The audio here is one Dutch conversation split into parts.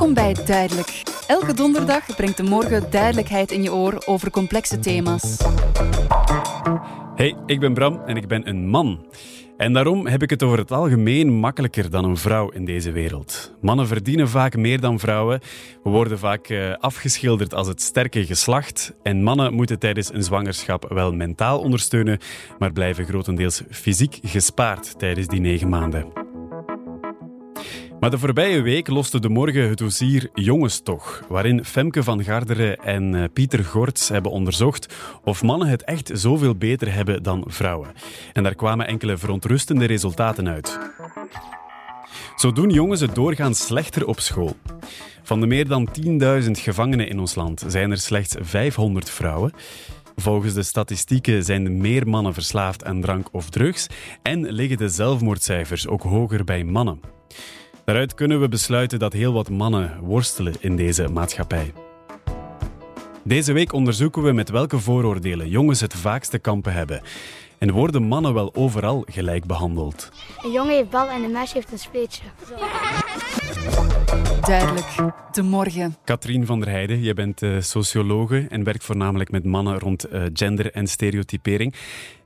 Welkom bij Duidelijk. Elke donderdag brengt de morgen duidelijkheid in je oor over complexe thema's. Hey, ik ben Bram en ik ben een man. En daarom heb ik het over het algemeen makkelijker dan een vrouw in deze wereld. Mannen verdienen vaak meer dan vrouwen. We worden vaak uh, afgeschilderd als het sterke geslacht. En mannen moeten tijdens een zwangerschap wel mentaal ondersteunen, maar blijven grotendeels fysiek gespaard tijdens die negen maanden. Maar de voorbije week loste de morgen het dossier Jongens toch, waarin Femke van Garderen en eh, Pieter Gorts hebben onderzocht of mannen het echt zoveel beter hebben dan vrouwen. En daar kwamen enkele verontrustende resultaten uit. Zo doen jongens het doorgaans slechter op school. Van de meer dan 10.000 gevangenen in ons land zijn er slechts 500 vrouwen. Volgens de statistieken zijn er meer mannen verslaafd aan drank of drugs en liggen de zelfmoordcijfers ook hoger bij mannen. Daaruit kunnen we besluiten dat heel wat mannen worstelen in deze maatschappij. Deze week onderzoeken we met welke vooroordelen jongens het vaakste kampen hebben. En worden mannen wel overal gelijk behandeld? Een jongen heeft bal en een meisje heeft een spleetje. Duidelijk, de morgen. Katrien van der Heijden, je bent uh, sociologe en werkt voornamelijk met mannen rond uh, gender en stereotypering.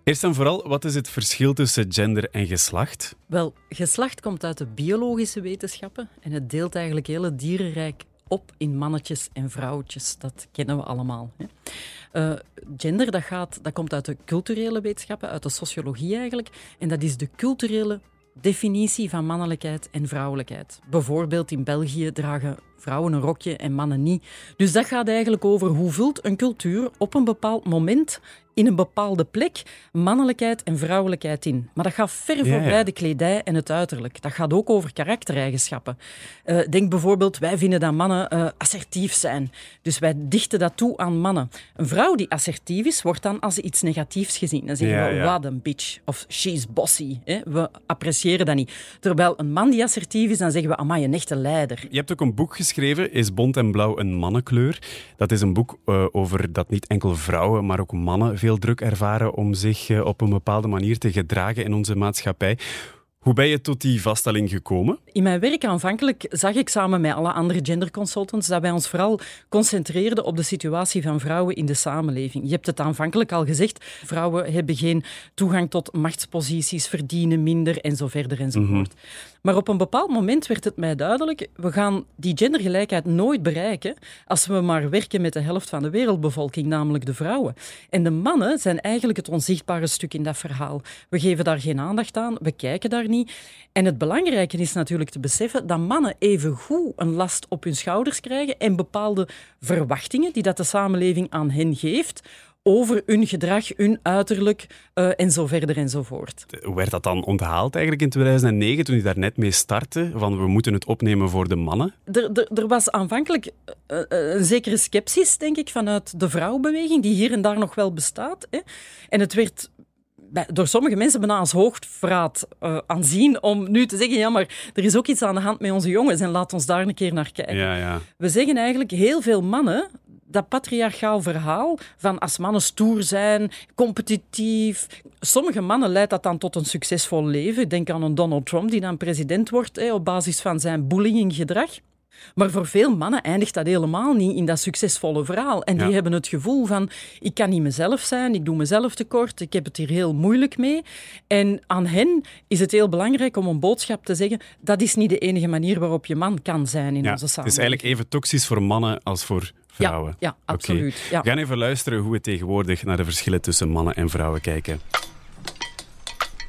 Eerst en vooral, wat is het verschil tussen gender en geslacht? Wel, geslacht komt uit de biologische wetenschappen en het deelt eigenlijk heel het dierenrijk op in mannetjes en vrouwtjes. Dat kennen we allemaal. Hè. Uh, gender, dat, gaat, dat komt uit de culturele wetenschappen, uit de sociologie eigenlijk. En dat is de culturele definitie van mannelijkheid en vrouwelijkheid. Bijvoorbeeld in België dragen vrouwen een rokje en mannen niet. Dus dat gaat eigenlijk over hoe vult een cultuur op een bepaald moment in een bepaalde plek mannelijkheid en vrouwelijkheid in. Maar dat gaat ver voorbij de kledij en het uiterlijk. Dat gaat ook over karaktereigenschappen. Uh, denk bijvoorbeeld, wij vinden dat mannen uh, assertief zijn. Dus wij dichten dat toe aan mannen. Een vrouw die assertief is, wordt dan als iets negatiefs gezien. Dan zeggen we, wat een bitch. Of she's bossy. Hè? We appreciëren dat niet. Terwijl een man die assertief is, dan zeggen we, amai, een echte leider. Je hebt ook een boek geschreven, Is bont en blauw een mannenkleur? Dat is een boek uh, over dat niet enkel vrouwen, maar ook mannen veel druk ervaren om zich eh, op een bepaalde manier te gedragen in onze maatschappij. Hoe ben je tot die vaststelling gekomen? In mijn werk aanvankelijk zag ik samen met alle andere genderconsultants dat wij ons vooral concentreerden op de situatie van vrouwen in de samenleving. Je hebt het aanvankelijk al gezegd, vrouwen hebben geen toegang tot machtsposities, verdienen minder en zo verder enzovoort. Mm Maar op een bepaald moment werd het mij duidelijk, we gaan die gendergelijkheid nooit bereiken als we maar werken met de helft van de wereldbevolking, namelijk de vrouwen. En de mannen zijn eigenlijk het onzichtbare stuk in dat verhaal. We geven daar geen aandacht aan, we kijken daar niet en het belangrijke is natuurlijk te beseffen dat mannen evengoed een last op hun schouders krijgen en bepaalde verwachtingen die dat de samenleving aan hen geeft over hun gedrag, hun uiterlijk uh, en zo verder enzovoort. Hoe werd dat dan onthaald eigenlijk in 2009 toen je daar net mee startte? Van we moeten het opnemen voor de mannen? Er, er, er was aanvankelijk uh, een zekere sceptisch, denk ik, vanuit de vrouwenbeweging, die hier en daar nog wel bestaat. Hè. En het werd door sommige mensen bijna als hoogverraad uh, aanzien om nu te zeggen, ja, maar er is ook iets aan de hand met onze jongens en laat ons daar een keer naar kijken. Ja, ja. We zeggen eigenlijk heel veel mannen dat patriarchaal verhaal van als mannen stoer zijn, competitief. Sommige mannen leidt dat dan tot een succesvol leven. Denk aan een Donald Trump die dan president wordt hè, op basis van zijn bullyinggedrag. Maar voor veel mannen eindigt dat helemaal niet in dat succesvolle verhaal. En die hebben het gevoel van, ik kan niet mezelf zijn, ik doe mezelf tekort, ik heb het hier heel moeilijk mee. En aan hen is het heel belangrijk om een boodschap te zeggen, dat is niet de enige manier waarop je man kan zijn in ja, onze samenleving. Het is eigenlijk even toxisch voor mannen als voor vrouwen. Ja, ja absoluut. Okay. We gaan even luisteren hoe we tegenwoordig naar de verschillen tussen mannen en vrouwen kijken.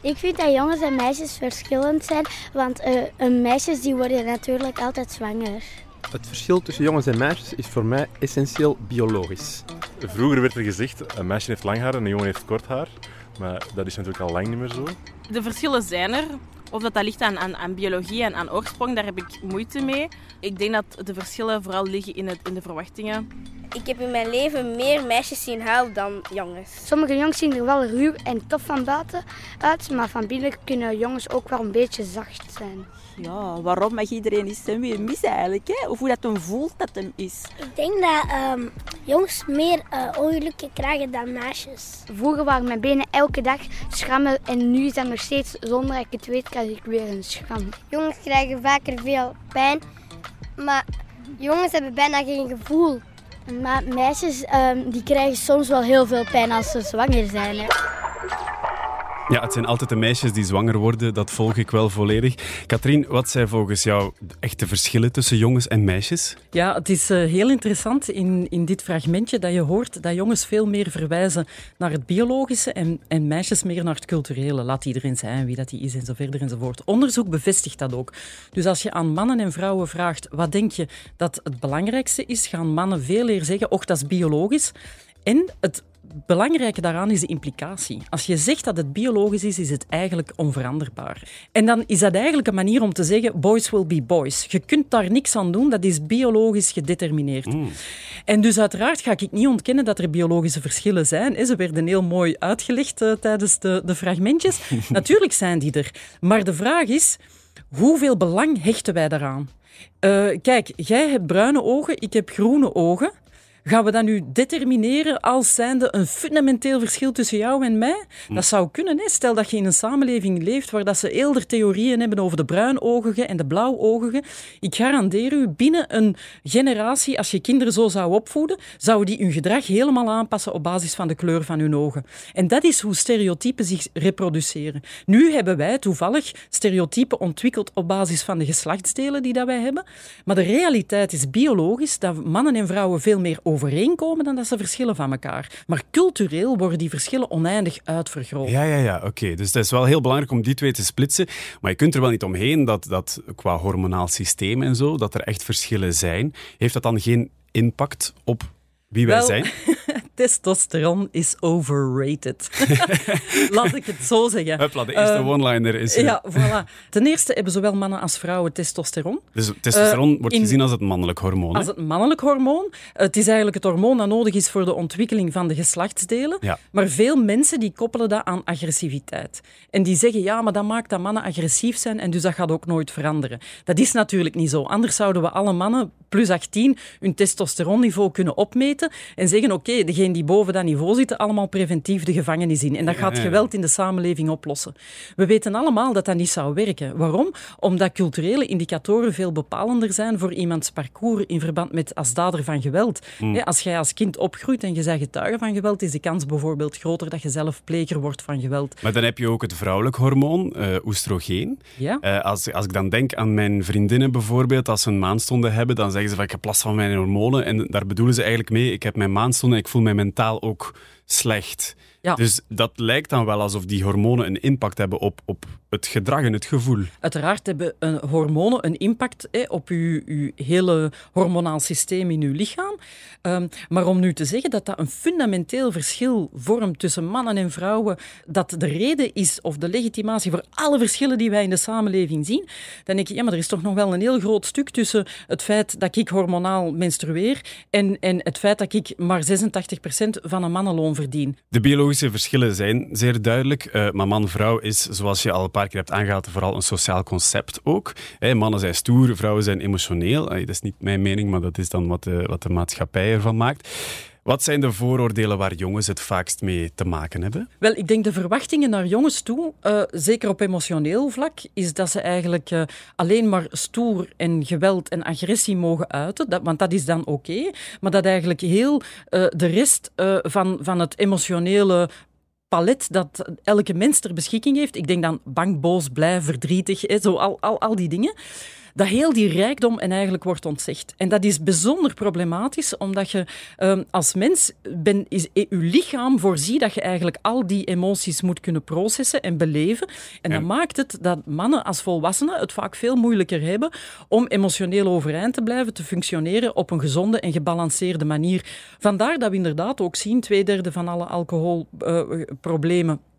Ik vind dat jongens en meisjes verschillend zijn, want uh, meisjes die worden natuurlijk altijd zwanger. Het verschil tussen jongens en meisjes is voor mij essentieel biologisch. Vroeger werd er gezegd, een meisje heeft lang haar en een jongen heeft kort haar. Maar dat is natuurlijk al lang niet meer zo. De verschillen zijn er. Of dat, dat ligt aan, aan, aan, biologie en aan oorsprong, daar heb ik moeite mee. Ik denk dat de verschillen vooral liggen in, het, in de verwachtingen. Ik heb in mijn leven meer meisjes zien huilen dan jongens. Sommige jongens zien er wel ruw en tof van buiten uit, maar van binnen kunnen jongens ook wel een beetje zacht zijn. Ja, waarom mag iedereen eens zijn weer mis eigenlijk? Hè? Of hoe dat hem voelt dat hem is. Ik denk dat um, jongens meer uh, ongelukken krijgen dan meisjes. Vroeger waren mijn benen elke dag schrammen en nu zijn nog steeds, zonder dat ik het weet, krijg ik weer een schram. Jongens krijgen vaker veel pijn, maar Jongens hebben bijna geen gevoel. Maar meisjes ehm, die krijgen soms wel heel veel pijn als ze zwanger zijn. Hè. Ja, het zijn altijd de meisjes die zwanger worden, dat volg ik wel volledig. Katrien, wat zijn volgens jou de verschillen tussen jongens en meisjes? Ja, het is uh, heel interessant in, in dit fragmentje dat je hoort dat jongens veel meer verwijzen naar het biologische en, en meisjes meer naar het culturele. Laat iedereen zijn wie dat die is en zo verder enzovoort. Onderzoek bevestigt dat ook. Dus als je aan mannen en vrouwen vraagt wat denk je dat het belangrijkste is, gaan mannen veel eer zeggen, och, dat is biologisch. En het belangrijke daaraan is de implicatie. Als je zegt dat het biologisch is, is het eigenlijk onveranderbaar. En dan is dat eigenlijk een manier om te zeggen: boys will be boys. Je kunt daar niks aan doen, dat is biologisch gedetermineerd. Mm. En dus uiteraard ga ik niet ontkennen dat er biologische verschillen zijn. Ze werden heel mooi uitgelegd uh, tijdens de, de fragmentjes. Natuurlijk zijn die er. Maar de vraag is: hoeveel belang hechten wij daaraan? Uh, kijk, jij hebt bruine ogen, ik heb groene ogen. Gaan we dat nu determineren als zijnde een fundamenteel verschil tussen jou en mij? Dat zou kunnen. Hè? Stel dat je in een samenleving leeft waar dat ze eerder theorieën hebben over de bruinogigen en de blauwogigen. Ik garandeer u, binnen een generatie, als je kinderen zo zou opvoeden, zouden die hun gedrag helemaal aanpassen op basis van de kleur van hun ogen. En dat is hoe stereotypen zich reproduceren. Nu hebben wij toevallig stereotypen ontwikkeld op basis van de geslachtsdelen die dat wij hebben. Maar de realiteit is biologisch dat mannen en vrouwen veel meer overeenkomen dan dat ze verschillen van elkaar. Maar cultureel worden die verschillen oneindig uitvergroot. Ja, ja, ja, oké. Dus het is wel heel belangrijk om die twee te splitsen. Maar je kunt er wel niet omheen dat, dat qua hormonaal systeem en zo, dat er echt verschillen zijn. Heeft dat dan geen impact op wie wij Wel, zijn? testosteron is overrated. Laat ik het zo zeggen. Hupla, de eerste Eh, one-liner is. Ja, voilà. Ten eerste hebben zowel mannen als vrouwen testosteron. Dus testosteron Eh, wordt in- gezien als het mannelijk hormoon. hè? Als het mannelijk hormoon. Het is eigenlijk het hormoon dat nodig is voor de ontwikkeling van de geslachtsdelen. Ja. Maar veel mensen die koppelen dat aan agressiviteit. En die zeggen, ja, maar dat maakt dat mannen agressief zijn en dus dat gaat ook nooit veranderen. Dat is natuurlijk niet zo. Anders zouden we alle mannen plus 18 hun testosteronniveau kunnen opmeten en zeggen, oké, die boven dat niveau zitten, allemaal preventief de gevangenis in. En dat gaat geweld in de samenleving oplossen. We weten allemaal dat dat niet zou werken. Waarom? Omdat culturele indicatoren veel bepalender zijn voor iemands parcours in verband met als dader van geweld. Mm. Hè, Als jij als kind opgroeit en je bent getuige van geweld, is de kans bijvoorbeeld groter dat je zelf pleger wordt van geweld. Maar dan heb je ook het vrouwelijk hormoon, eh, oestrogeen. Ja? Eh, als, als ik dan denk aan mijn vriendinnen bijvoorbeeld, als ze een maandstonde hebben, dan zeggen ze van ik heb last van mijn hormonen. En daar bedoelen ze eigenlijk mee, ik heb mijn maandstonde en ik voel mij mentaal ook slecht. Ja. Dus dat lijkt dan wel alsof die hormonen een impact hebben op, op het gedrag en het gevoel. Uiteraard hebben een, hormonen een impact hè, op uw, uw hele hormonaal systeem in uw lichaam. Ehm, maar om nu te zeggen dat dat een fundamenteel verschil vormt tussen mannen en vrouwen, dat de reden is of de legitimatie voor alle verschillen die wij in de samenleving zien, dan denk ik, ja, maar er is toch nog wel een heel groot stuk tussen het feit dat ik hormonaal menstrueer en, en het feit dat ik maar 86% van een mannenloon verdien. De biologische verschillen zijn zeer duidelijk, eh, maar man-vrouw is, zoals je al een paar keer hebt aangehaald, vooral een sociaal concept ook. Mannen zijn stoer, vrouwen zijn emotioneel. Dat is niet mijn mening, maar dat is dan wat wat de maatschappij ervan maakt. Wat zijn de vooroordelen waar jongens het vaakst mee te maken hebben? Wel, ik denk de verwachtingen naar jongens toe, eh, zeker op emotioneel vlak, is dat ze eigenlijk eh, alleen maar stoer en geweld en agressie mogen uiten. Dat, want dat is dan oké. maar dat eigenlijk heel eh, de rest van, van het emotionele palet dat elke mens ter beschikking heeft. Ik denk dan bang, boos, blij, verdrietig, zo al, al, al die dingen dat heel die rijkdom en eigenlijk wordt ontzegd. En dat is bijzonder problematisch, omdat je um, als mens, ben, is, je lichaam voorziet dat je eigenlijk al die emoties moet kunnen processen en beleven. En ja. dat maakt het dat mannen als volwassenen het vaak veel moeilijker hebben om emotioneel overeind te blijven, te functioneren op een gezonde en gebalanceerde manier. Vandaar dat we inderdaad ook zien, twee derde van alle alcoholproblemen uh,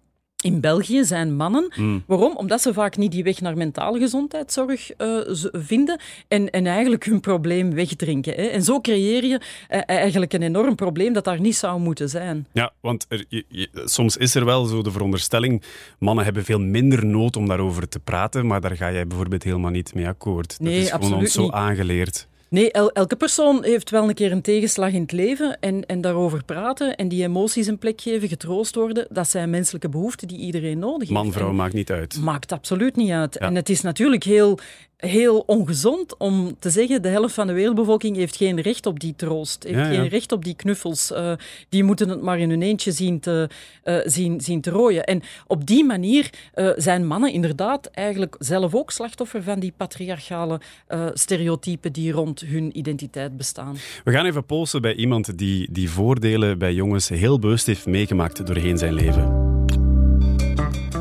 in België zijn mannen. Mm. Waarom? Omdat ze vaak niet die weg naar mentale gezondheidszorg uh, vinden en, en eigenlijk hun probleem wegdrinken. Hè. En zo creëer je uh, eigenlijk een enorm probleem dat daar niet zou moeten zijn. Ja, want er, je, je, soms is er wel zo de veronderstelling, mannen hebben veel minder nood om daarover te praten, maar daar ga jij bijvoorbeeld helemaal niet mee akkoord. Nee, dat is gewoon ons zo niet. aangeleerd. Nee, el elke persoon heeft wel een keer een tegenslag in het leven en, en daarover praten en die emoties een plek geven, getroost worden, dat zijn menselijke behoeften die iedereen nodig heeft. Man, vrouw en maakt niet uit. Maakt absoluut niet uit. Ja. En het is natuurlijk heel heel ongezond om te zeggen de helft van de wereldbevolking heeft geen recht op die troost, heeft Ja, ja. geen recht op die knuffels. Eh, die moeten het maar in hun eentje zien te, eh, zien, zien te rooien. En op die manier eh, zijn mannen inderdaad eigenlijk zelf ook slachtoffer van die patriarchale eh, stereotypen die rond hun identiteit bestaan. We gaan even polsen bij iemand die die voordelen bij jongens heel bewust heeft meegemaakt doorheen zijn leven.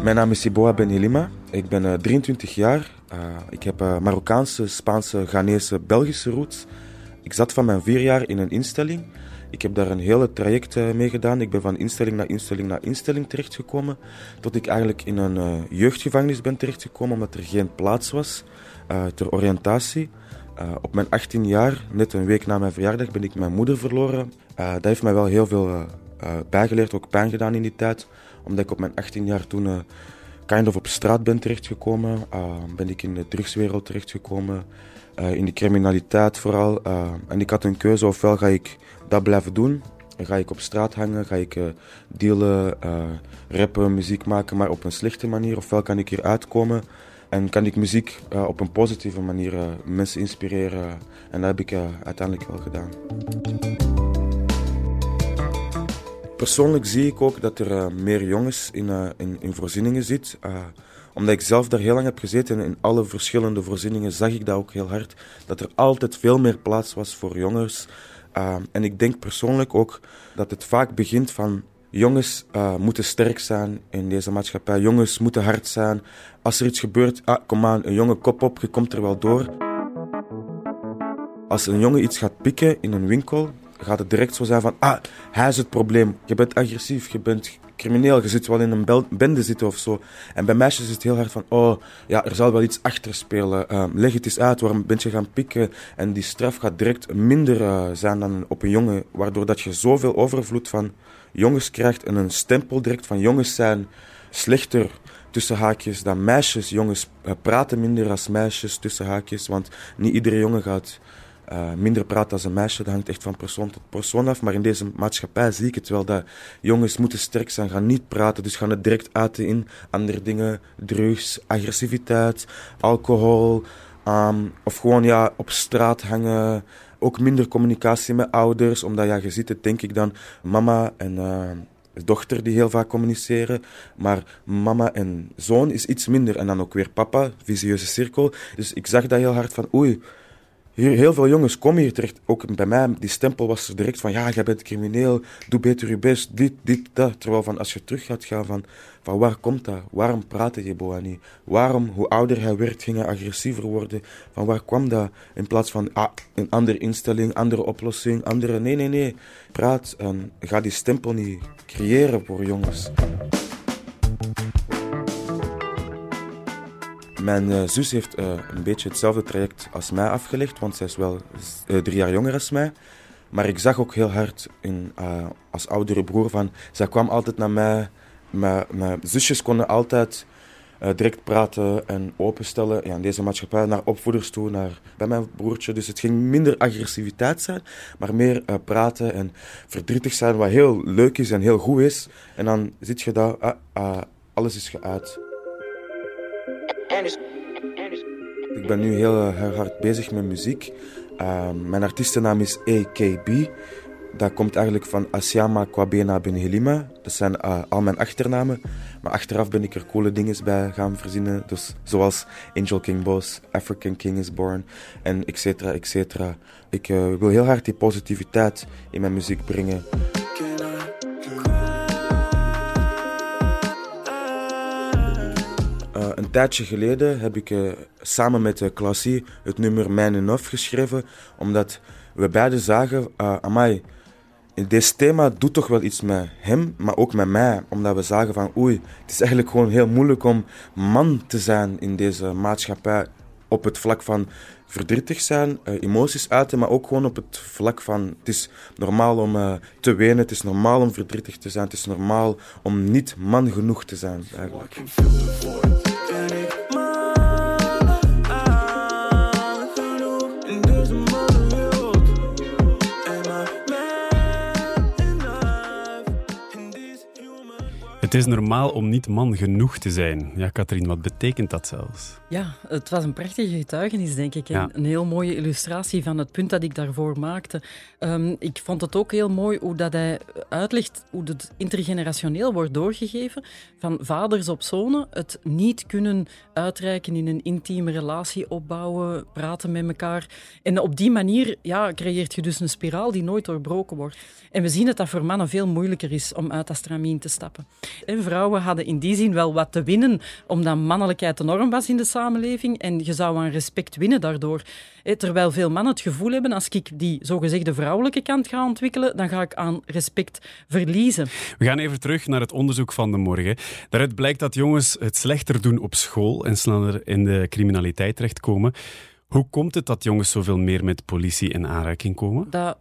Mijn naam is Siboa Ben Hilima. Ik ben eh, 23 jaar. Uh, ik heb uh, Marokkaanse, Spaanse, Ghanese, Belgische roots. Ik zat van mijn vier jaar in een instelling. Ik heb daar een hele traject mee gedaan. Ik ben van instelling naar instelling naar instelling terechtgekomen. Tot ik eigenlijk in een jeugdgevangenis ben terechtgekomen omdat er geen plaats was ter oriëntatie. op mijn 18 jaar, net een week na mijn verjaardag, ben ik mijn moeder verloren. dat heeft mij wel heel veel bijgeleerd, ook pijn gedaan in die tijd. Omdat ik op mijn 18 jaar toen kind of op straat ben terechtgekomen. Uh, ben ik in de drugswereld terechtgekomen. Uh, in de criminaliteit vooral. en ik had een keuze, ofwel ga ik dat blijven doen. Ga ik op straat hangen, ga ik dealen, rappen, muziek maken, maar op een slechte manier. Ofwel kan ik hier uitkomen en kan ik muziek op een positieve manier mensen inspireren. En dat heb ik uiteindelijk wel gedaan. Persoonlijk zie ik ook dat er uh, meer jongens in, uh, in, in, voorzieningen zitten. Uh, omdat ik zelf daar heel lang heb gezeten en in alle verschillende voorzieningen zag ik dat ook heel hard. Dat er altijd veel meer plaats was voor jongens. en ik denk persoonlijk ook dat het vaak begint van jongens moeten sterk zijn in deze maatschappij. Jongens moeten hard zijn. Als er iets gebeurt, ah, kom aan, een jongen kop op, je komt er wel door. Als een jongen iets gaat pikken in een winkel, gaat het direct zo zijn van, ah, hij is het probleem. Je bent agressief, je bent crimineel, je zit wel in een bende zitten of zo. En bij meisjes is het heel hard van, oh, ja, er zal wel iets achter spelen. Uh, leg het eens uit, waarom ben je gaan pikken? En die straf gaat direct minder uh, zijn dan op een jongen, waardoor dat je zoveel overvloed van jongens krijgt en een stempel direct van jongens zijn slechter tussen haakjes dan meisjes. Jongens uh, praten minder als meisjes tussen haakjes, want niet iedere jongen gaat uh, minder praten als een meisje. Dat hangt echt van persoon tot persoon af. Maar in deze maatschappij zie ik het wel dat jongens moeten sterk zijn, gaan niet praten, dus gaan het direct uiten in andere dingen, drugs, agressiviteit, alcohol, um, of gewoon ja, op straat hangen. Ook minder communicatie met ouders, omdat ja, je ziet het denk ik dan mama en uh, dochter die heel vaak communiceren, maar mama en zoon is iets minder. En dan ook weer papa, visieuze cirkel. Dus ik zag dat heel hard van oei, hier, heel veel jongens komen hier terecht. Ook bij mij, die stempel was er direct van, ja, jij bent crimineel, doe beter je best, dit, dit, dat. Terwijl van, als je terug gaat gaan van, van waar komt dat? Waarom praatte je niet? Waarom, hoe ouder hij werd, ging hij agressiever worden? Van waar kwam dat? In plaats van, ah, een andere instelling, andere oplossing, andere... Nee, nee, nee. Praat en ga die stempel niet creëren voor jongens. Mijn uh, zus heeft uh, een beetje hetzelfde traject als mij afgelegd, want zij is wel uh, drie jaar jonger als mij. Maar ik zag ook heel hard in, als oudere broer van, zij kwam altijd naar mij. Mijn, mijn zusjes konden altijd direct praten en openstellen ja, in deze maatschappij naar opvoeders toe, naar, bij mijn broertje. Dus het ging minder agressiviteit zijn, maar meer praten en verdrietig zijn, wat heel leuk is en heel goed is. En dan zit je daar, ah, ah, alles is geuit. Ik ben nu heel, heel hard bezig met muziek. Uh, mijn artiestennaam is AKB. Dat komt eigenlijk van Asiama Kwabena Ben Helima. Dat zijn uh, al mijn achternamen. Maar achteraf ben ik er coole dingen bij gaan verzinnen. Dus, zoals Angel King Boss, African King is Born en et cetera, et cetera. Ik uh, wil heel hard die positiviteit in mijn muziek brengen. Tijdje geleden heb ik uh, samen met uh, Klassie het nummer Mijn Enough geschreven, omdat we beiden zagen, uh, amai, dit thema doet toch wel iets met hem, maar ook met mij. Omdat we zagen van, oei, het is eigenlijk gewoon heel moeilijk om man te zijn in deze maatschappij. Op het vlak van verdrietig zijn, emoties uiten, maar ook gewoon op het vlak van het is normaal om te wenen, het is normaal om verdrietig te zijn, het is normaal om niet man genoeg te zijn eigenlijk. Is normaal om niet man genoeg te zijn. Ja, Katrien, wat betekent dat zelfs? Ja, het was een prachtige getuigenis, denk ik. En Ja. een heel mooie illustratie van het punt dat ik daarvoor maakte. Ehm, ik vond het ook heel mooi hoe dat hij uitlegt hoe het intergenerationeel wordt doorgegeven. Van vaders op zonen, het niet kunnen uitreiken in een intieme relatie opbouwen, praten met elkaar. En op die manier ja, creëert je dus een spiraal die nooit doorbroken wordt. En we zien dat dat voor mannen veel moeilijker is om uit dat stramien te stappen. En vrouwen hadden in die zin wel wat te winnen, omdat mannelijkheid de norm was in de samenleving. En je zou aan respect winnen daardoor. Eh, Terwijl veel mannen het gevoel hebben, als ik die zogezegde vrouwelijke kant ga ontwikkelen, dan ga ik aan respect verliezen. We gaan even terug naar het onderzoek van de morgen. Daaruit blijkt dat jongens het slechter doen op school en sneller in de criminaliteit terechtkomen. Hoe komt het dat jongens zoveel meer met politie in aanraking komen? Dat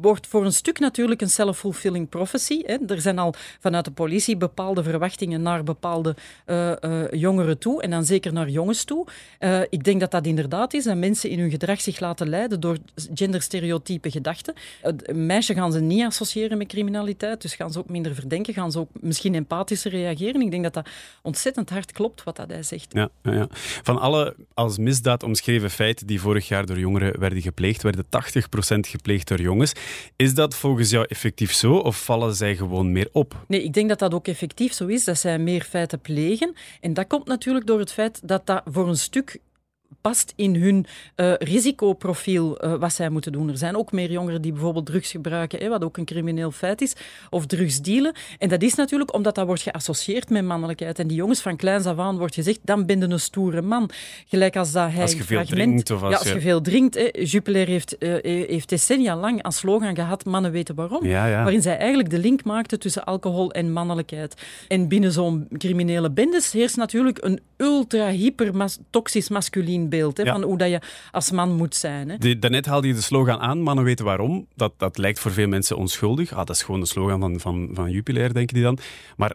wordt voor een stuk natuurlijk een self-fulfilling prophecy. Hè. Er zijn al vanuit de politie bepaalde verwachtingen naar bepaalde eh, eh, jongeren toe, en dan zeker naar jongens toe. Eh, ik denk dat dat inderdaad is, dat mensen in hun gedrag zich laten leiden door genderstereotype gedachten. Het meisje gaan ze niet associëren met criminaliteit, dus gaan ze ook minder verdenken, gaan ze ook misschien empathischer reageren. Ik denk dat dat ontzettend hard klopt, wat dat hij zegt. Ja, ja. Van alle als misdaad omschreven feiten die vorig jaar door jongeren werden gepleegd, werden 80% gepleegd door jongens. Is dat volgens jou effectief zo of vallen zij gewoon meer op? Nee, ik denk dat dat ook effectief zo is, dat zij meer feiten plegen. En dat komt natuurlijk door het feit dat dat voor een stuk past in hun eh, risicoprofiel eh, wat zij moeten doen. Er zijn ook meer jongeren die bijvoorbeeld drugs gebruiken, hè, wat ook een crimineel feit is, of drugs dealen. En dat is natuurlijk omdat dat wordt geassocieerd met mannelijkheid. En die jongens van kleins af aan wordt gezegd, dan ben je een stoere man. Gelijk als dat hij Als je veel fragment- drinkt of als ja, als je- je veel drinkt. Hè. Jupiler heeft, eh, heeft decennia lang als slogan gehad, mannen weten waarom. Ja, ja. Waarin zij eigenlijk de link maakte tussen alcohol en mannelijkheid. En binnen zo'n criminele bendes heerst natuurlijk een ultra-hyper mas- toxisch beeld hè, Ja. van hoe dat je als man moet zijn. Hè. Daarnet haalde je de slogan aan, mannen weten waarom. Dat, dat lijkt voor veel mensen onschuldig. Ah, dat is gewoon de slogan van, van, van Jupiler, denken die dan. Maar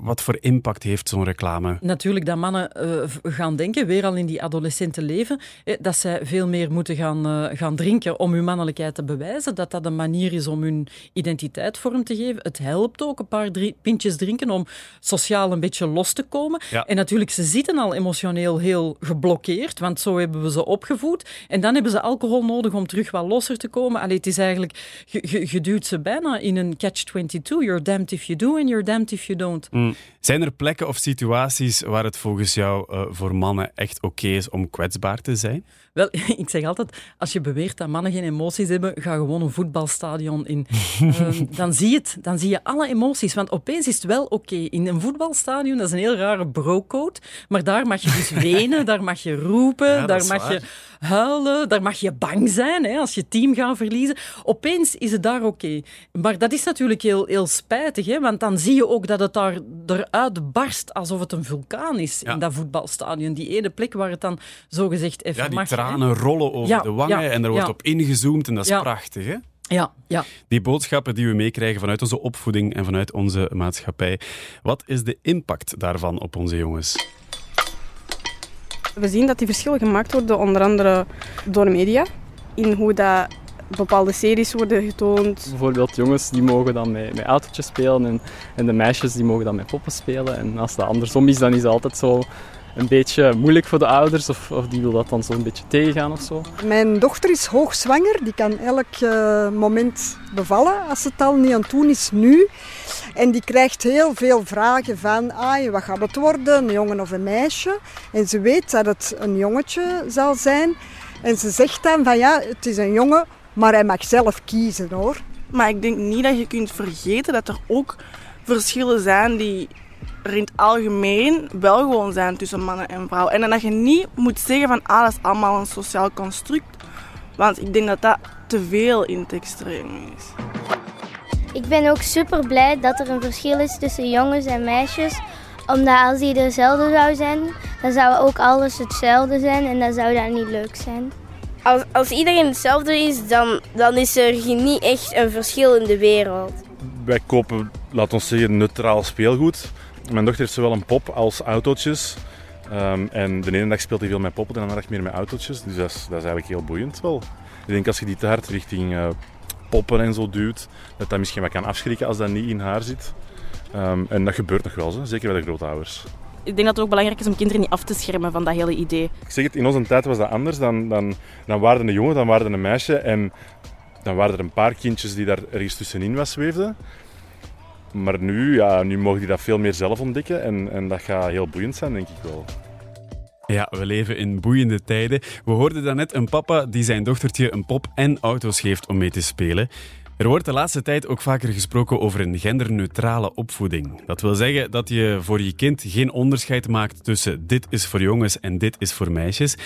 wat voor impact heeft zo'n reclame? Natuurlijk dat mannen eh, gaan denken, weer al in die adolescente leven, eh, dat zij veel meer moeten gaan, eh, gaan drinken om hun mannelijkheid te bewijzen. Dat dat een manier is om hun identiteit vorm te geven. Het helpt ook een paar drie, pintjes drinken om sociaal een beetje los te komen. Ja. En natuurlijk, ze zitten al emotioneel heel geblokkeerd, want zo hebben we ze opgevoed. En dan hebben ze alcohol nodig om terug wat losser te komen. Allee, het is eigenlijk, je, je, je duwt ze bijna in een catch-22. You're damned if you do and you're damned if you don't. Mm. Zijn er plekken of situaties waar het volgens jou eh, voor mannen echt oké is om kwetsbaar te zijn? Wel, ik zeg altijd, als je beweert dat mannen geen emoties hebben, ga gewoon een voetbalstadion in. Ehm, dan, zie je het, dan zie je alle emoties. Want opeens is het wel oké. In een voetbalstadion, dat is een heel rare brocode, maar daar mag je dus wenen, daar mag je roepen, Ja, daar mag waar. je huilen, daar mag je bang zijn hè, als je team gaat verliezen. Opeens is het daar oké. Maar dat is natuurlijk heel, heel spijtig, hè, want dan zie je ook dat het daar eruit barst alsof het een vulkaan is Ja. in dat voetbalstadion. Die ene plek waar het dan zogezegd even Ja, die mag. hè. tranen rollen over Ja, de wangen ja, en er wordt ja. op ingezoomd en dat is Ja. prachtig. Hè? Ja, ja. Die boodschappen die we meekrijgen vanuit onze opvoeding en vanuit onze maatschappij. Wat is de impact daarvan op onze jongens? We zien dat die verschillen gemaakt worden, onder andere door de media. In hoe dat bepaalde series worden getoond. Bijvoorbeeld jongens die mogen dan met, met autootjes spelen en, en de meisjes die mogen dan met poppen spelen. En als dat andersom is, dan is het altijd zo een beetje moeilijk voor de ouders of, of die wil dat dan zo een beetje tegengaan of zo. Mijn dochter is hoogzwanger, die kan elk eh, moment bevallen als het al niet aan het doen is nu. En die krijgt heel veel vragen van, ah, wat gaat het worden, een jongen of een meisje? En ze weet dat het een jongetje zal zijn. En ze zegt dan van, ja, het is een jongen, maar hij mag zelf kiezen hoor. Maar ik denk niet dat je kunt vergeten dat er ook verschillen zijn die er in het algemeen wel gewoon zijn tussen mannen en vrouwen. En dat je niet moet zeggen van ah, dat is allemaal een sociaal construct. Want ik denk dat dat te veel in het extreme is. Ik ben ook super blij dat er een verschil is tussen jongens en meisjes. Omdat als die dezelfde zou zijn, dan zou ook alles hetzelfde zijn en dan zou dat niet leuk zijn. Als, als iedereen hetzelfde is, dan, dan is er niet echt een verschil in de wereld. Wij kopen, laat ons zeggen, neutraal speelgoed. Mijn dochter heeft zowel een pop als autootjes. Ehm, en de ene dag speelt hij veel met poppen, de andere dag meer met autootjes. Dus dat is, dat is eigenlijk heel boeiend wel. Ik denk als je die te hard richting eh, poppen en zo duwt, dat dat misschien wat kan afschrikken als dat niet in haar zit. Ehm, en dat gebeurt nog wel, zo, zeker bij de grootouders. Ik denk dat het ook belangrijk is om kinderen niet af te schermen van dat hele idee. Ik zeg het, in onze tijd was dat anders. Dan, dan, dan waren er een jongen, dan waren er een meisje. En dan waren er een paar kindjes die daar ergens tussenin was zweefden. Maar nu, ja, nu mogen die dat veel meer zelf ontdekken. En, en dat gaat heel boeiend zijn, denk ik wel. Ja, we leven in boeiende tijden. We hoorden daarnet een papa die zijn dochtertje een pop en auto's geeft om mee te spelen. Er wordt de laatste tijd ook vaker gesproken over een genderneutrale opvoeding. Dat wil zeggen dat je voor je kind geen onderscheid maakt tussen dit is voor jongens en dit is voor meisjes.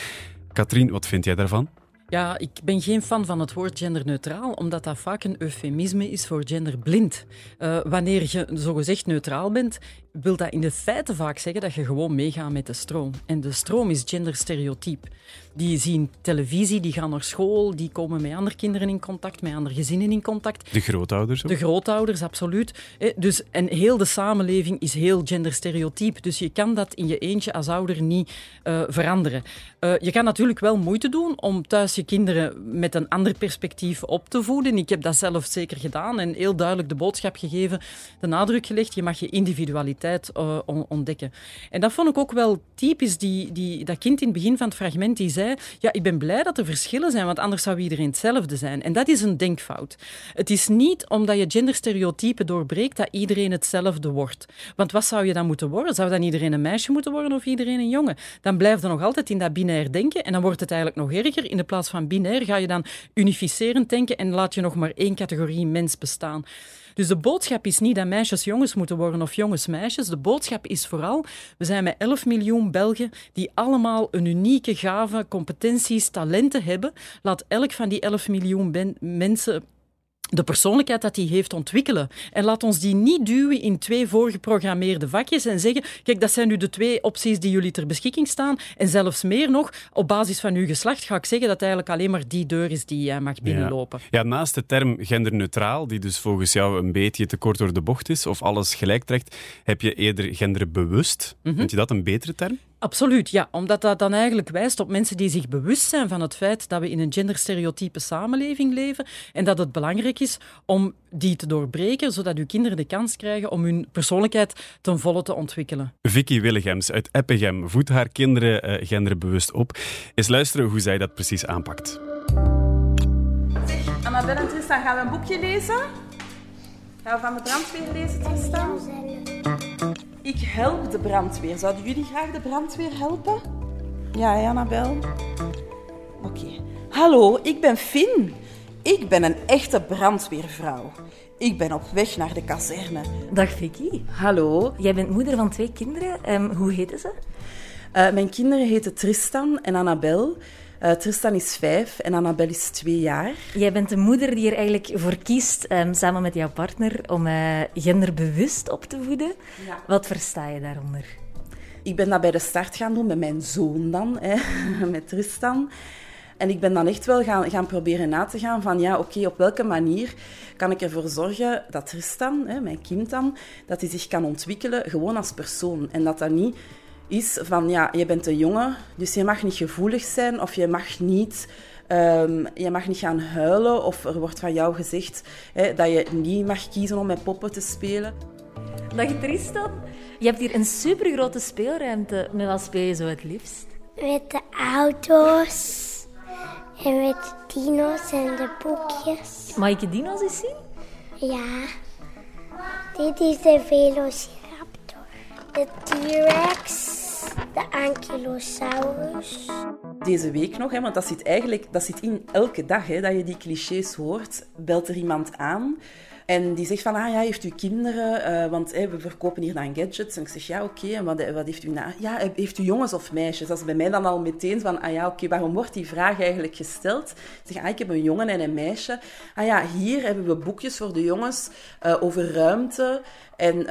Katrien, wat vind jij daarvan? Ja, ik ben geen fan van het woord genderneutraal, omdat dat vaak een eufemisme is voor genderblind. Uh, wanneer je zogezegd neutraal bent, wil dat in de feiten vaak zeggen dat je gewoon meegaat met de stroom. En de stroom is genderstereotyp. Die zien televisie, die gaan naar school, die komen met andere kinderen in contact, met andere gezinnen in contact. De grootouders De grootouders, absoluut. Dus, en heel de samenleving is heel genderstereotyp. Dus je kan dat in je eentje als ouder niet uh, veranderen. Uh, je kan natuurlijk wel moeite doen om thuis je kinderen met een ander perspectief op te voeden. Ik heb dat zelf zeker gedaan en heel duidelijk de boodschap gegeven, de nadruk gelegd, je mag je individualiteit uh, ontdekken. En dat vond ik ook wel typisch, die, die, dat kind in het begin van het fragment die zei, ja, ik ben blij dat er verschillen zijn, want anders zou iedereen hetzelfde zijn. En dat is een denkfout. Het is niet omdat je genderstereotypen doorbreekt dat iedereen hetzelfde wordt. Want wat zou je dan moeten worden? Zou dan iedereen een meisje moeten worden of iedereen een jongen? Dan blijft er nog altijd in dat binair denken en dan wordt het eigenlijk nog erger. In de plaats van binair ga je dan unificerend denken en laat je nog maar één categorie mens bestaan. Dus de boodschap is niet dat meisjes jongens moeten worden of jongens meisjes. De boodschap is vooral, we zijn met 11 miljoen Belgen die allemaal een unieke gave, competenties, talenten hebben. Laat elk van die 11 miljoen mensen de persoonlijkheid dat hij heeft ontwikkelen. En laat ons die niet duwen in twee voorgeprogrammeerde vakjes en zeggen, kijk, dat zijn nu de twee opties die jullie ter beschikking staan. En zelfs meer nog, op basis van uw geslacht ga ik zeggen dat eigenlijk alleen maar die deur is die jij mag binnenlopen. Ja. ja, naast de term genderneutraal, die dus volgens jou een beetje te kort door de bocht is, of alles gelijk trekt, heb je eerder genderbewust. Mm Vind je dat een betere term? Absoluut, ja. Omdat dat dan eigenlijk wijst op mensen die zich bewust zijn van het feit dat we in een genderstereotype samenleving leven en dat het belangrijk is om die te doorbreken, zodat uw kinderen de kans krijgen om hun persoonnelijkheid ten volle te ontwikkelen. Vicky Willegems uit Eppegem voedt haar kinderen uh, genderbewust op. Eens luisteren hoe zij dat precies aanpakt. Zeg, Annabelle en Tristan, gaan we een boekje lezen? Gaan we van de brandweer lezen, Tristan? Ik help de brandweer. Zouden jullie graag de brandweer helpen? Ja, Annabel? Oké. Hallo, ik ben Finn. Ik ben een echte brandweervrouw. Ik ben op weg naar de kazerne. Dag Vicky. Hallo. Jij bent moeder van twee kinderen. Um, hoe heten ze? Uh, mijn kinderen heten Tristan en Annabel. Uh, Tristan is vijf en Annabel is twee jaar. Jij bent de moeder die er eigenlijk voor kiest, um, samen met jouw partner, om uh, genderbewust op te voeden. Ja. Wat versta je daaronder? Ik ben dat bij de start gaan doen met mijn zoon dan, hè, met Tristan. En ik ben dan echt wel gaan, gaan proberen na te gaan van, ja, oké, okay, op welke manier kan ik ervoor zorgen dat Tristan, hè, mijn kind dan, dat hij zich kan ontwikkelen gewoon als persoon. En dat dat niet is van, ja, je bent een jongen, dus je mag niet gevoelig zijn of je mag niet... Um, je mag niet gaan huilen of er wordt van jou gezegd hè, dat je niet mag kiezen om met poppen te spelen. Dag Tristan. Je hebt hier een supergrote speelruimte. Met wat speel je zo het liefst? Met de auto's en met de dino's en de boekjes. Mag ik de dino's eens zien? Ja. Dit is de Velociraptor, de T-Rex, de Ankylosaurus. Deze week nog, hè, want dat zit eigenlijk dat zit in elke dag hè, dat je die clichés hoort, belt er iemand aan. En die zegt van, ah ja, heeft u kinderen? Uh, want we verkopen hier dan gadgets. En ik zeg, ja, oké. En wat, wat, heeft u na? Ja, heeft u jongens of meisjes? Dat is bij mij dan al meteen van, ah ja, oké, waarom wordt die vraag eigenlijk gesteld? Ik zeg, ah, ik heb een jongen en een meisje. Ah ja, hier hebben we boekjes voor de jongens uh, over ruimte en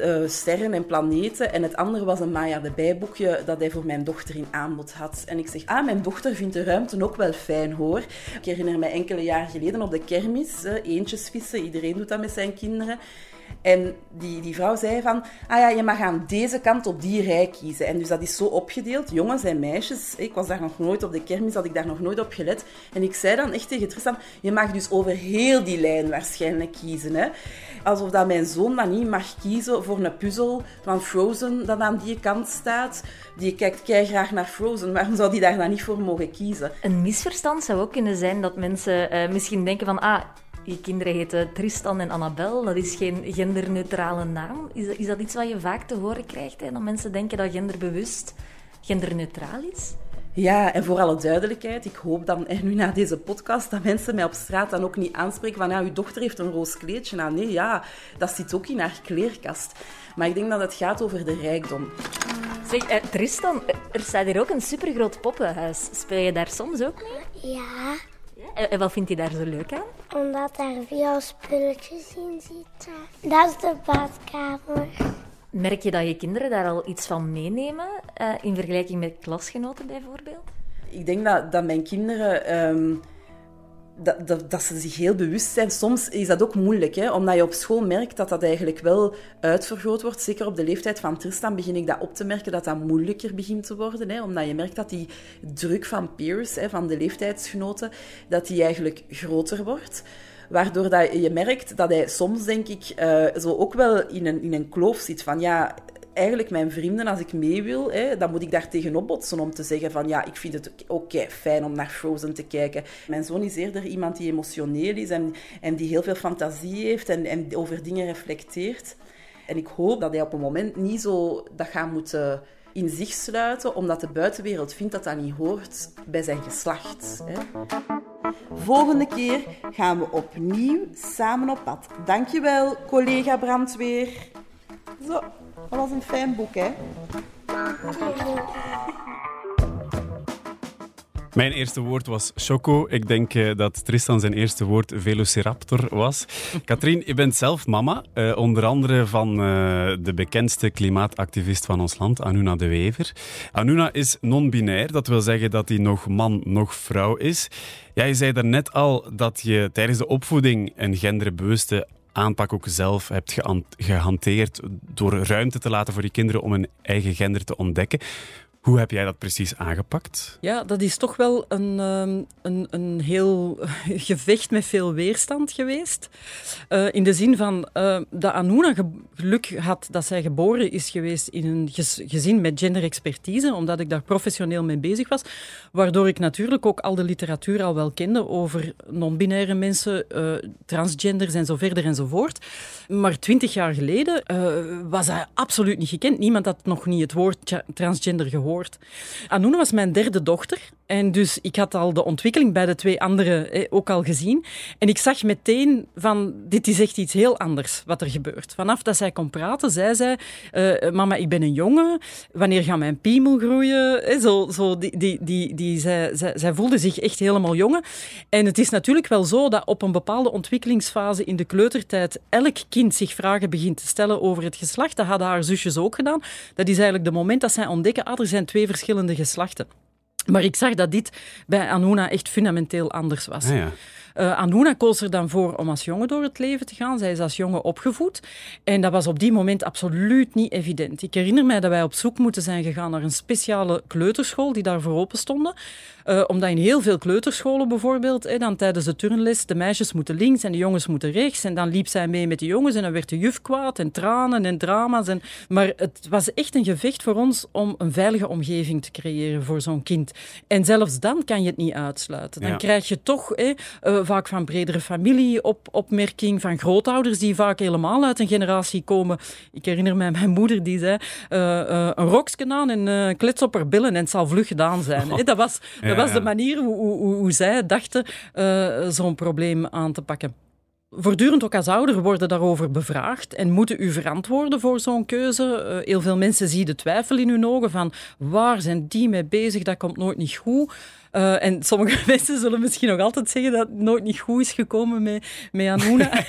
uh, sterren en planeten. En het andere was een Maya de bijboekje dat hij voor mijn dochter in aanbod had. En ik zeg, ah, mijn dochter vindt de ruimte ook wel fijn, hoor. Ik herinner me enkele jaren geleden op de kermis, eentjes vissen, iedereen doet dat met zijn kinderen. En die, die vrouw zei van, ah ja, je mag aan deze kant op die rij kiezen. En dus dat is zo opgedeeld, jongens en meisjes. Ik was daar nog nooit op de kermis, had ik daar nog nooit op gelet. En ik zei dan echt tegen Tristan, je mag dus over heel die lijn waarschijnlijk kiezen. Hè? Alsof dat mijn zoon dan niet mag kiezen voor een puzzel van Frozen dat aan die kant staat. Die kijkt kei graag naar Frozen. Waarom zou die daar dan niet voor mogen kiezen? Een misverstand zou ook kunnen zijn dat mensen uh, misschien denken van... Ah, je kinderen heten Tristan en Annabel. Dat is geen genderneutrale naam. Is dat, is dat iets wat je vaak te horen krijgt? Hè? Dat mensen denken dat genderbewust genderneutraal is? Ja, en voor alle duidelijkheid, ik hoop dan en nu na deze podcast dat mensen mij op straat dan ook niet aanspreken van ja, uw dochter heeft een roos kleedje Nou Nee, ja, dat zit ook in haar kleerkast. Maar ik denk dat het gaat over de rijkdom. Zeg, eh, Tristan, er staat hier ook een supergroot poppenhuis. Speel je daar soms ook mee? Ja. En wat vindt hij daar zo leuk aan? Omdat daar veel spulletjes in zitten. Dat is de badkamer. Merk je dat je kinderen daar al iets van meenemen uh, in vergelijking met klasgenoten bijvoorbeeld? Ik denk dat, dat mijn kinderen. Um, dat, dat, ze zich heel bewust zijn. Soms is dat ook moeilijk, hè? omdat je op school merkt dat dat eigenlijk wel uitvergroot wordt. Zeker op de leeftijd van Tristan begin ik dat op te merken dat dat moeilijker begint te worden. Hè? Omdat je merkt dat die druk van peers, hè, van de leeftijdsgenoten, dat die eigenlijk groter wordt. Waardoor dat je merkt dat hij soms, denk ik, uh, zo ook wel in een, in een kloof zit van ja, eigenlijk mijn vrienden, als ik mee wil, hè, dan moet ik daar tegenop botsen om te zeggen van ja, ik vind het ook fijn om naar Frozen te kijken. Mijn zoon is eerder iemand die emotioneel is en, en die heel veel fantasie heeft en, en over dingen reflecteert. En ik hoop dat hij op een moment niet zo dat gaat moeten in zich sluiten, omdat de buitenwereld vindt dat dat niet hoort bij zijn geslacht. Hè. Volgende keer gaan we opnieuw samen op pad. Dankjewel, collega brandweer. Zo, dat was een fijn boek, hè? Mijn eerste woord was choco. Ik denk uh, dat Tristan zijn eerste woord velociraptor was. Katrien, je bent zelf mama, uh, onder andere van uh, de bekendste klimaatactivist van ons land, Anuna de Wever. Anuna is non-binair, dat wil zeggen dat hij nog man, nog vrouw is. Jij zei daarnet al dat je tijdens de opvoeding een genderbewuste aanpak ook zelf hebt gehanteerd door ruimte te laten voor je kinderen om een eigen gender te ontdekken. Hoe heb jij dat precies aangepakt? Ja, dat is toch wel een, ehm, een, een heel gevecht met veel weerstand geweest. Uh, in de zin van uh, dat Anuna geluk had dat zij geboren is geweest in een gezin met genderexpertise, omdat ik daar professioneel mee bezig was. Waardoor ik natuurlijk ook al de literatuur al wel kende over non-binaire mensen, uh, transgenders en zo verder enzovoort. Maar twintig jaar geleden was hij absoluut niet gekend. Niemand had nog niet het woord transgender gehoord. Anoune was mijn derde dochter. En dus ik had al de ontwikkeling bij de twee anderen ook al gezien. En ik zag meteen van, dit is echt iets heel anders wat er gebeurt. Vanaf dat zij kon praten, zei zij, uh, mama, ik ben een jongen. Wanneer gaat mijn piemel groeien? zo, zo, die, die, die, die, zij, zij, zij voelde zich echt helemaal jongen. En het is natuurlijk wel zo dat op een bepaalde ontwikkelingsfase in de kleutertijd elk kind zich vragen begint te stellen over het geslacht. Dat hadden haar zusjes ook gedaan. Dat is eigenlijk de moment dat zij ontdekken, ah, twee verschillende geslachten. Maar ik zag dat dit bij Anuna echt fundamenteel anders was. Ah, ja. Uh, Anuna koos er dan voor om als jongen door het leven te gaan. Zij is als jongen opgevoed. En dat was op die moment absoluut niet evident. Ik herinner mij dat wij op zoek moeten zijn gegaan naar een speciale kleuterschool die daarvoor open stonden. Uh, omdat in heel veel kleuterscholen bijvoorbeeld, dan tijdens de turnles, de meisjes moeten links en de jongens moeten rechts. En dan liep zij mee met de jongens en dan werd de juf kwaad en tranen en drama's. En... Maar het was echt een gevecht voor ons om een veilige omgeving te creëren voor zo'n kind. En zelfs dan kan je het niet uitsluiten. Dan Ja. krijg je toch eh, vaak van bredere familie op, opmerking, van grootouders die vaak helemaal uit een generatie komen. Ik herinner mij mijn moeder die zei, eh, eh, een rokje aan en eh klets op haar billen en het zal vlug gedaan zijn. Dat was, dat Ja, was de manier hoe, hoe, hoe zij dachten zo'n probleem aan te pakken. Voortdurend ook als ouder worden daarover bevraagd en moeten u verantwoorden voor zo'n keuze. Heel veel mensen zien de twijfel in hun ogen van waar zijn die mee bezig, dat komt nooit niet goed. Uh, en sommige mensen zullen misschien nog altijd zeggen dat het nooit niet goed is gekomen met, met Anuna.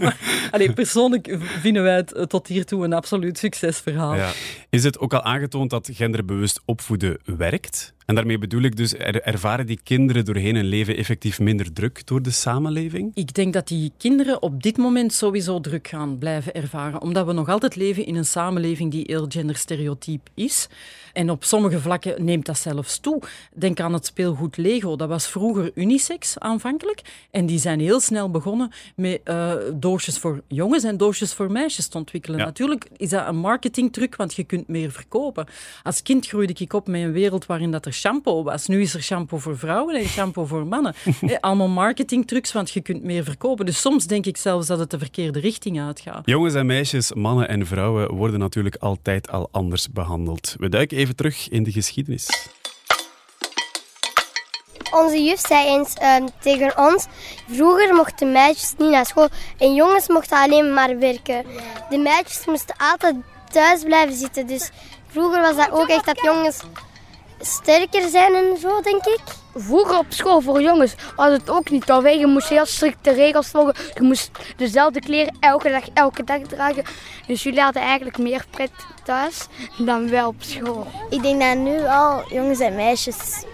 uh, allee, persoonlijk vinden wij het tot hiertoe een absoluut succesverhaal. Ja. Is het ook al aangetoond dat genderbewust opvoeden werkt? En daarmee bedoel ik dus, er, ervaren die kinderen doorheen hun leven effectief minder druk door de samenleving? Ik denk dat die kinderen op dit moment sowieso druk gaan blijven ervaren, omdat we nog altijd leven in een samenleving die heel genderstereotyp is. En op sommige vlakken neemt dat zelfs toe. Denk aan het speelgoed Lego. Dat was vroeger unisex aanvankelijk. En die zijn heel snel begonnen met uh, doosjes voor jongens en doosjes voor meisjes te ontwikkelen. Natuurlijk is dat een marketingtruc, want je kunt meer verkopen. Als kind groeide ik op met een wereld waarin dat er shampoo was. Nu is er shampoo voor vrouwen en shampoo voor mannen. Allemaal marketingtrucs, want je kunt meer verkopen. Dus soms denk ik zelfs dat het de verkeerde richting uitgaat. Jongens en meisjes, mannen en vrouwen worden natuurlijk altijd al anders behandeld. We duiken even terug in de geschiedenis. Onze juf zei eens um, tegen ons: vroeger mochten meisjes niet naar school en jongens mochten alleen maar werken. De meisjes moesten altijd thuis blijven zitten. Dus vroeger was dat ook echt dat jongens sterker zijn en zo, denk ik. Vroeger op school voor jongens was het ook niet. Alweer, je moest heel strikte regels volgen. Je moest dezelfde kleren elke dag, elke dag dragen. Dus jullie hadden eigenlijk meer pret thuis dan wel op school. Ik denk dat nu al jongens en meisjes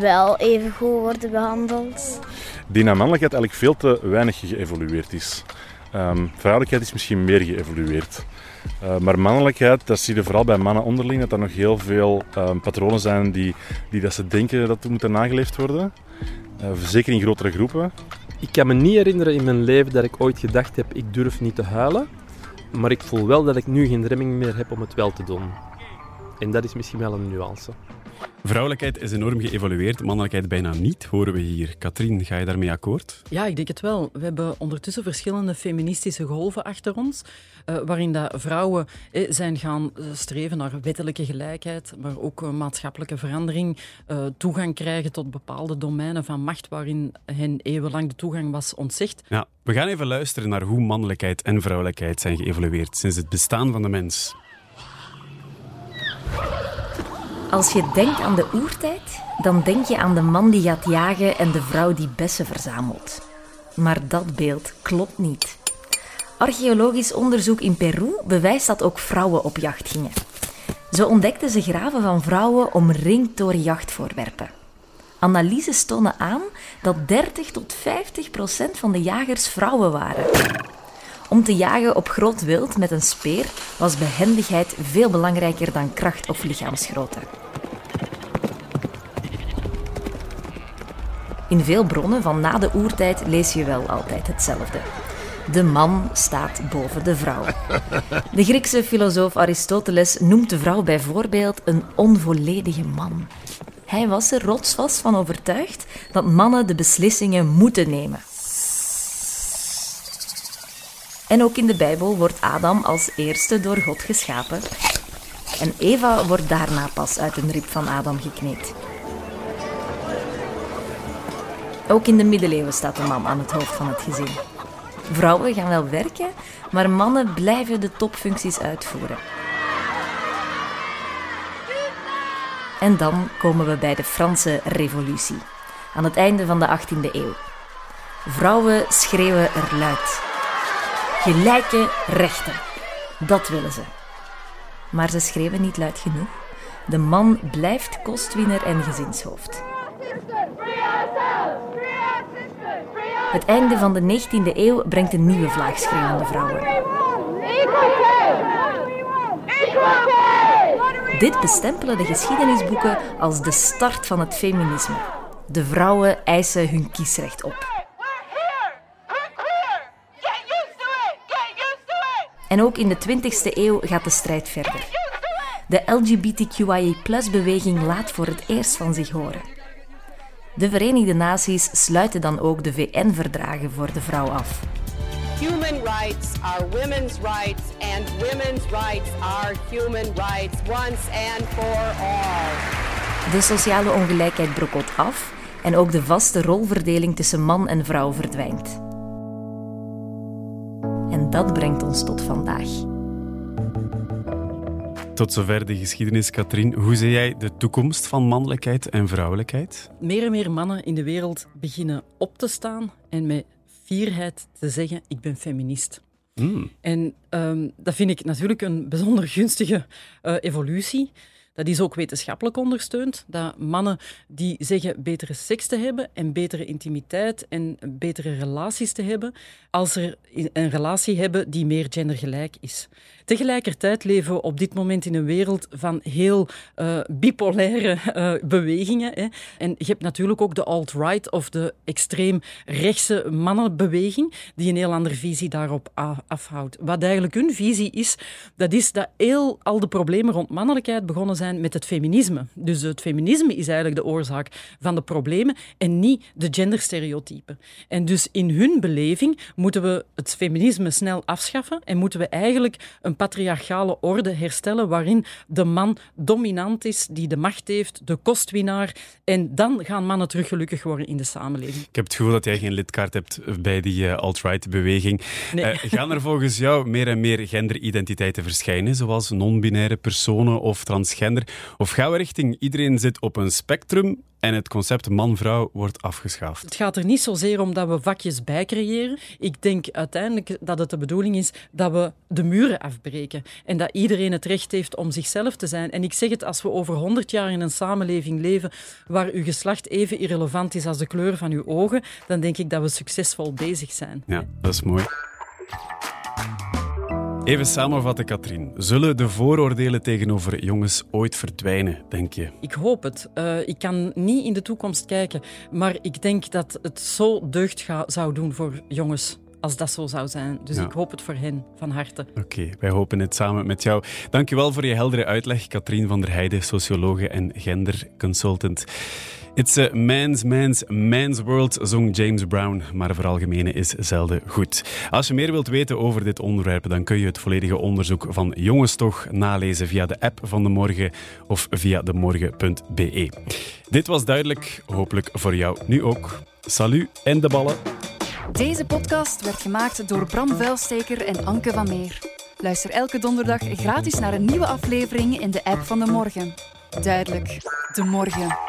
wel even goed worden behandeld. Die naar mannelijkheid eigenlijk veel te weinig geëvolueerd is. Um, vrouwelijkheid is misschien meer geëvolueerd. Uh, maar mannelijkheid, dat zie je vooral bij mannen onderling, dat er nog heel veel um, patronen zijn die, die dat ze denken dat moeten nageleefd worden. Uh, zeker in grotere groepen. Ik kan me niet herinneren in mijn leven dat ik ooit gedacht heb, ik durf niet te huilen. Maar ik voel wel dat ik nu geen remming meer heb om het wel te doen. En dat is misschien wel een nuance. Vrouwelijkheid is enorm geëvolueerd, mannelijkheid bijna niet, horen we hier. Katrien, ga je daarmee akkoord? Ja, ik denk het wel. We hebben ondertussen verschillende feministische golven achter ons, uh, waarin dat vrouwen eh, zijn gaan eh, streven naar wettelijke gelijkheid, maar ook uh, maatschappelijke verandering, uh, toegang krijgen tot bepaalde domeinen van macht waarin hen eeuwenlang de toegang was ontzegd. Ja, we gaan even luisteren naar hoe mannelijkheid en vrouwelijkheid zijn geëvolueerd sinds het bestaan van de mens. Als je denkt aan de oertijd, dan denk je aan de man die gaat jagen en de vrouw die bessen verzamelt. Maar dat beeld klopt niet. Archeologisch onderzoek in Peru bewijst dat ook vrouwen op jacht gingen. Zo ontdekten ze graven van vrouwen omringd door jachtvoorwerpen. Analyses tonen aan dat 30 tot 50 procent van de jagers vrouwen waren. Om te jagen op groot wild met een speer was behendigheid veel belangrijker dan kracht of lichaamsgrootte. In veel bronnen van na de oertijd lees je wel altijd hetzelfde. De man staat boven de vrouw. De Griekse filosoof Aristoteles noemt de vrouw bijvoorbeeld een onvolledige man. Hij was er rotsvast van overtuigd dat mannen de beslissingen moeten nemen. En ook in de Bijbel wordt Adam als eerste door God geschapen. En Eva wordt daarna pas uit een rib van Adam gekneed. Ook in de middeleeuwen staat de man aan het hoofd van het gezin. Vrouwen gaan wel werken, maar mannen blijven de topfuncties uitvoeren. En dan komen we bij de Franse Revolutie, aan het einde van de 18e eeuw. Vrouwen schreeuwen er luid. Gelijke rechten. Dat willen ze. Maar ze schreeuwen niet luid genoeg. De man blijft kostwinner en gezinshoofd. Het einde van de 19e eeuw brengt een nieuwe vlaag schreeuwende vrouwen. Dit bestempelen de geschiedenisboeken als de start van het feminisme. De vrouwen eisen hun kiesrecht op. En ook in de 20e eeuw gaat de strijd verder. De LGBTQIA-beweging laat voor het eerst van zich horen. De Verenigde Naties sluiten dan ook de VN-verdragen voor de vrouw af. Human rights are women's rights and women's rights are human rights once and for all. De sociale ongelijkheid brokkelt af en ook de vaste rolverdeling tussen man en vrouw verdwijnt. En dat brengt ons tot vandaag. Tot zover de geschiedenis, Katrien. Hoe zie jij de toekomst van mannelijkheid en vrouwelijkheid? Meer en meer mannen in de wereld beginnen op te staan en met fierheid te zeggen: Ik ben feminist. Hmm. En um, dat vind ik natuurlijk een bijzonder gunstige uh, evolutie. Dat is ook wetenschappelijk ondersteund. Dat mannen die zeggen betere seks te hebben en betere intimiteit en betere relaties te hebben, als er een relatie hebben die meer gendergelijk is. Tegelijkertijd leven we op dit moment in een wereld van heel uh, bipolaire uh, bewegingen. Hè. En je hebt natuurlijk ook de alt-right of de extreem rechtse mannenbeweging, die een heel andere visie daarop afhoudt. Wat eigenlijk hun visie is, dat is dat heel al de problemen rond mannelijkheid begonnen zijn met het feminisme. Dus het feminisme is eigenlijk de oorzaak van de problemen en niet de genderstereotypen. En dus in hun beleving moeten we het feminisme snel afschaffen en moeten we eigenlijk een patriarchale orde herstellen waarin de man dominant is, die de macht heeft, de kostwinnaar. En dan gaan mannen terug gelukkig worden in de samenleving. Ik heb het gevoel dat jij geen lidkaart hebt bij die uh, alt-right-beweging. Nee. Uh, gaan er volgens jou meer en meer genderidentiteiten verschijnen, zoals non-binaire personen of transgender? Of gaan we richting iedereen zit op een spectrum en het concept man-vrouw wordt afgeschaft. Het gaat er niet zozeer om dat we vakjes bijcreëren. Ik denk uiteindelijk dat het de bedoeling is dat we de muren afbreken en dat iedereen het recht heeft om zichzelf te zijn. En ik zeg het, als we over honderd jaar in een samenleving leven waar uw geslacht even irrelevant is als de kleur van uw ogen, dan denk ik dat we succesvol bezig zijn. Ja, dat is mooi. Even samenvatten, Katrien. Zullen de vooroordelen tegenover jongens ooit verdwijnen, denk je? Ik hoop het. Uh, ik kan niet in de toekomst kijken, maar ik denk dat het zo deugd zou doen voor jongens als dat zo zou zijn. Dus Ja. ik hoop het voor hen van harte. Oké, wij hopen het samen met jou. Dankjewel voor je heldere uitleg, Katrien van der Heijden, sociologe en genderconsultant. It's a man's, man's, man's world, zong James Brown, maar veralgemenen is zelden goed. Als je meer wilt weten over dit onderwerp, dan kun je het volledige onderzoek van Jongens Toch nalezen via de app van De Morgen of via demorgen.be. Dit was duidelijk, hopelijk voor jou nu ook. Salut en de ballen. Deze podcast werd gemaakt door Bram Vuilsteker en Anke van Meer. Luister elke donderdag gratis naar een nieuwe aflevering in de app van De Morgen. Duidelijk, De Morgen.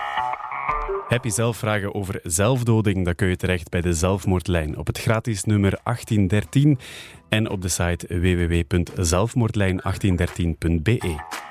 Heb je zelf vragen over zelfdoding? Dan kun je terecht bij de zelfmoordlijn op het gratis nummer 1813 en op de site www.zelfmoordlijn1813.be.